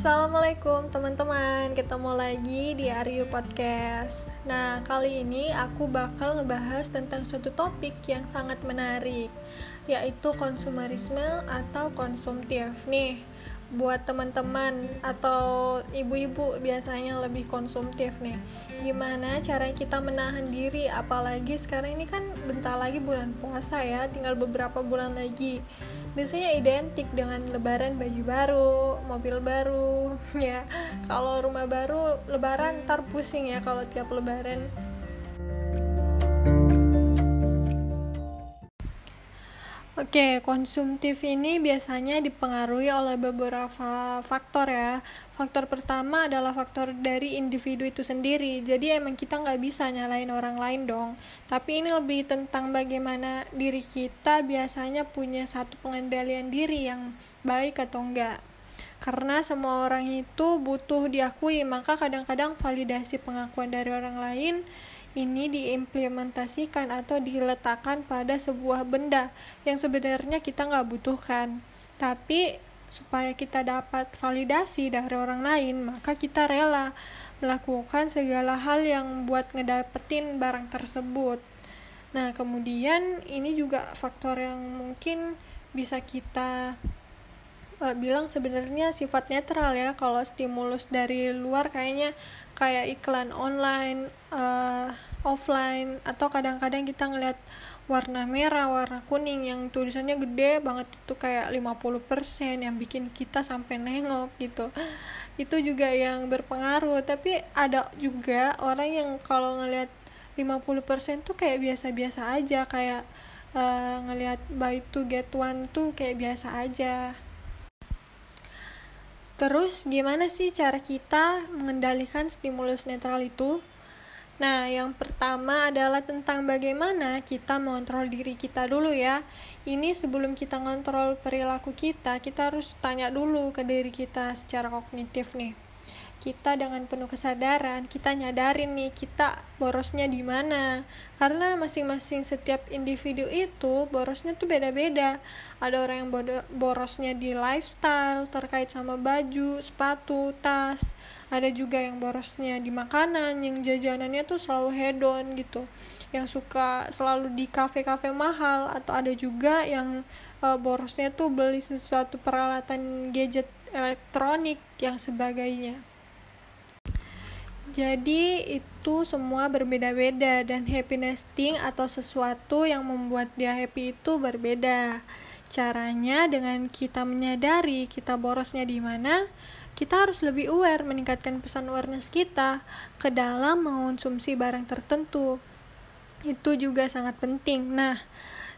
Assalamualaikum teman-teman, ketemu lagi di Aryu Podcast. Nah, kali ini aku bakal ngebahas tentang suatu topik yang sangat menarik, yaitu konsumerisme atau konsumtif. Nih, buat teman-teman atau ibu-ibu biasanya lebih konsumtif nih. Gimana cara kita menahan diri? Apalagi sekarang ini kan bentar lagi bulan puasa ya tinggal beberapa bulan lagi. Biasanya identik dengan lebaran baju baru mobil baru ya. Kalau rumah baru lebaran ntar pusing ya kalau tiap lebaran Oke, konsumtif ini biasanya dipengaruhi oleh beberapa faktor ya. Faktor pertama adalah faktor dari individu itu sendiri. Jadi emang kita nggak bisa nyalain orang lain dong. Tapi ini lebih tentang bagaimana diri kita biasanya punya satu pengendalian diri yang baik atau enggak. Karena semua orang itu butuh diakui, maka kadang-kadang validasi pengakuan dari orang lain ini diimplementasikan atau diletakkan pada sebuah benda yang sebenarnya kita nggak butuhkan. Tapi supaya kita dapat validasi dari orang lain, maka kita rela melakukan segala hal yang buat ngedapetin barang tersebut. Nah, kemudian ini juga faktor yang mungkin bisa kita uh, bilang sebenarnya sifat netral ya kalau stimulus dari luar kayaknya kayak iklan online uh, offline atau kadang-kadang kita ngeliat warna merah, warna kuning yang tulisannya gede banget itu kayak 50% yang bikin kita sampai nengok gitu. Itu juga yang berpengaruh, tapi ada juga orang yang kalau ngeliat 50% tuh kayak biasa-biasa aja kayak uh, ngelihat buy to get one tuh kayak biasa aja. Terus gimana sih cara kita mengendalikan stimulus netral itu? Nah, yang pertama adalah tentang bagaimana kita mengontrol diri kita dulu ya. Ini sebelum kita ngontrol perilaku kita, kita harus tanya dulu ke diri kita secara kognitif nih kita dengan penuh kesadaran kita nyadarin nih kita borosnya di mana. Karena masing-masing setiap individu itu borosnya tuh beda-beda. Ada orang yang borosnya di lifestyle terkait sama baju sepatu tas. Ada juga yang borosnya di makanan yang jajanannya tuh selalu hedon gitu. Yang suka selalu di kafe-kafe mahal atau ada juga yang uh, borosnya tuh beli sesuatu peralatan gadget elektronik yang sebagainya jadi itu semua berbeda-beda dan happiness thing atau sesuatu yang membuat dia happy itu berbeda. Caranya dengan kita menyadari kita borosnya di mana, kita harus lebih aware meningkatkan pesan awareness kita ke dalam mengonsumsi barang tertentu. Itu juga sangat penting. Nah,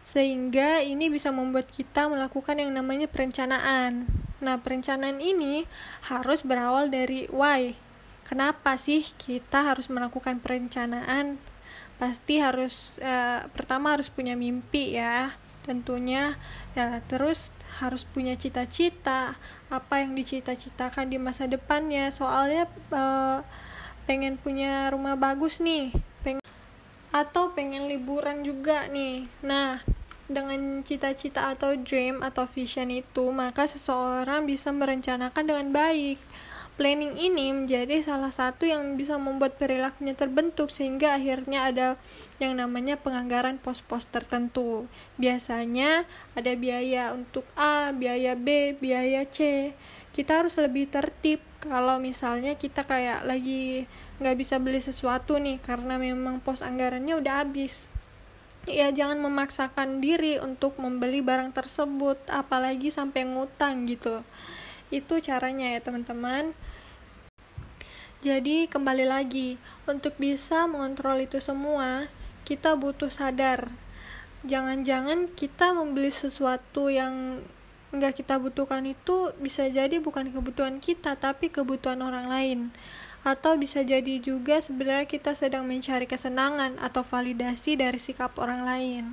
sehingga ini bisa membuat kita melakukan yang namanya perencanaan. Nah, perencanaan ini harus berawal dari why kenapa sih kita harus melakukan perencanaan? Pasti harus uh, pertama harus punya mimpi ya. Tentunya ya terus harus punya cita-cita. Apa yang dicita-citakan di masa depannya? Soalnya uh, pengen punya rumah bagus nih. Pengen atau pengen liburan juga nih. Nah dengan cita-cita atau dream atau vision itu maka seseorang bisa merencanakan dengan baik Planning ini menjadi salah satu yang bisa membuat perilakunya terbentuk sehingga akhirnya ada yang namanya penganggaran pos-pos tertentu. Biasanya ada biaya untuk A, biaya B, biaya C. Kita harus lebih tertib kalau misalnya kita kayak lagi nggak bisa beli sesuatu nih karena memang pos anggarannya udah habis ya jangan memaksakan diri untuk membeli barang tersebut apalagi sampai ngutang gitu itu caranya ya teman-teman. Jadi kembali lagi. Untuk bisa mengontrol itu semua kita butuh sadar. Jangan-jangan kita membeli sesuatu yang nggak kita butuhkan itu bisa jadi bukan kebutuhan kita tapi kebutuhan orang lain. Atau bisa jadi juga sebenarnya kita sedang mencari kesenangan atau validasi dari sikap orang lain.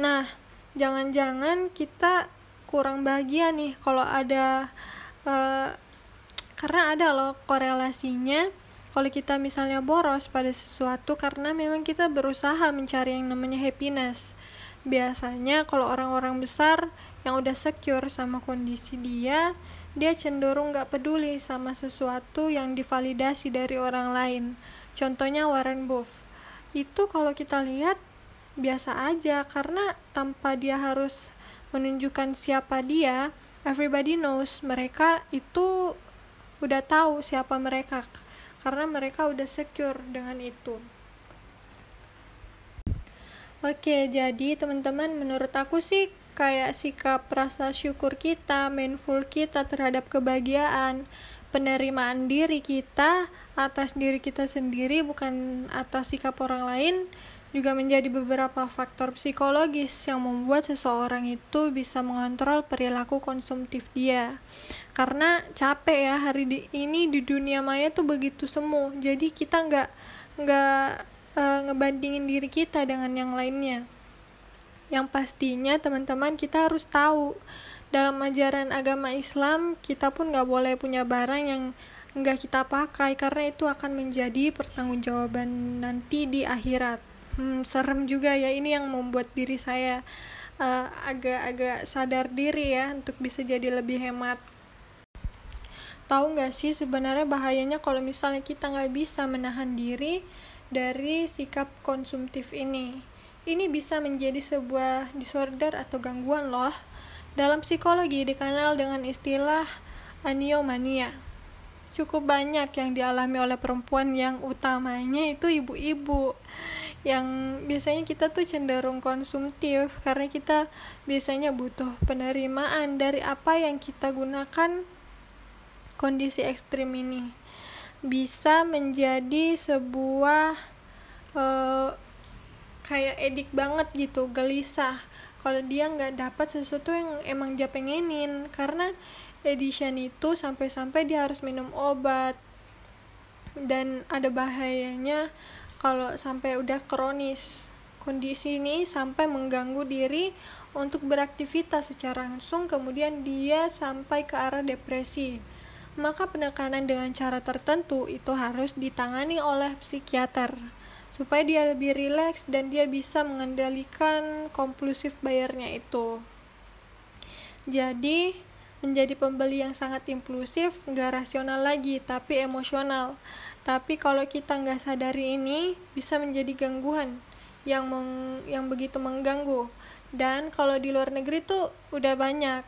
Nah jangan-jangan kita kurang bahagia nih kalau ada uh, karena ada loh korelasinya kalau kita misalnya boros pada sesuatu karena memang kita berusaha mencari yang namanya happiness biasanya kalau orang-orang besar yang udah secure sama kondisi dia dia cenderung gak peduli sama sesuatu yang divalidasi dari orang lain. Contohnya Warren Buff. Itu kalau kita lihat biasa aja karena tanpa dia harus menunjukkan siapa dia, everybody knows mereka itu udah tahu siapa mereka karena mereka udah secure dengan itu. Oke, jadi teman-teman menurut aku sih kayak sikap rasa syukur kita, mindful kita terhadap kebahagiaan, penerimaan diri kita atas diri kita sendiri bukan atas sikap orang lain juga menjadi beberapa faktor psikologis yang membuat seseorang itu bisa mengontrol perilaku konsumtif dia. Karena capek ya hari di, ini di dunia maya tuh begitu semu. Jadi kita nggak nggak uh, ngebandingin diri kita dengan yang lainnya. Yang pastinya teman-teman kita harus tahu dalam ajaran agama Islam kita pun nggak boleh punya barang yang nggak kita pakai karena itu akan menjadi pertanggungjawaban nanti di akhirat. Hmm, serem juga ya ini yang membuat diri saya eh, agak-agak uh, sadar diri ya untuk bisa jadi lebih hemat. Tahu nggak sih sebenarnya bahayanya kalau misalnya kita nggak bisa menahan diri dari sikap konsumtif ini. Ini bisa menjadi sebuah disorder atau gangguan loh. Dalam psikologi dikenal dengan istilah aniomania. Cukup banyak yang dialami oleh perempuan yang utamanya itu ibu-ibu yang biasanya kita tuh cenderung konsumtif karena kita biasanya butuh penerimaan dari apa yang kita gunakan kondisi ekstrim ini. Bisa menjadi sebuah uh, kayak edik banget gitu gelisah. Kalau dia nggak dapat sesuatu yang emang dia pengenin karena edition itu sampai-sampai dia harus minum obat. Dan ada bahayanya kalau sampai udah kronis kondisi ini sampai mengganggu diri untuk beraktivitas secara langsung kemudian dia sampai ke arah depresi maka penekanan dengan cara tertentu itu harus ditangani oleh psikiater supaya dia lebih rileks dan dia bisa mengendalikan kompulsif bayarnya itu. Jadi, menjadi pembeli yang sangat impulsif, nggak rasional lagi, tapi emosional. Tapi kalau kita nggak sadari ini, bisa menjadi gangguan yang meng, yang begitu mengganggu. Dan kalau di luar negeri tuh udah banyak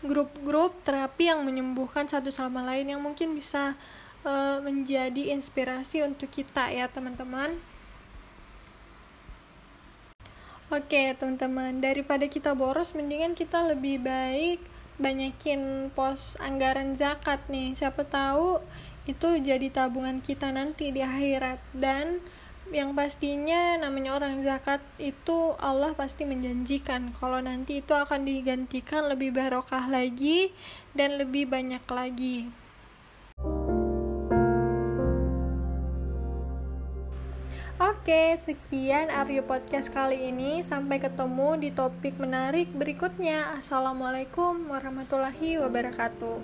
grup-grup terapi yang menyembuhkan satu sama lain yang mungkin bisa uh, menjadi inspirasi untuk kita ya teman-teman Oke teman-teman daripada kita boros mendingan kita lebih baik banyakin pos anggaran zakat nih siapa tahu itu jadi tabungan kita nanti di akhirat dan yang pastinya namanya orang zakat itu Allah pasti menjanjikan kalau nanti itu akan digantikan lebih barokah lagi dan lebih banyak lagi. Oke, sekian Aryo Podcast kali ini. Sampai ketemu di topik menarik berikutnya. Assalamualaikum warahmatullahi wabarakatuh.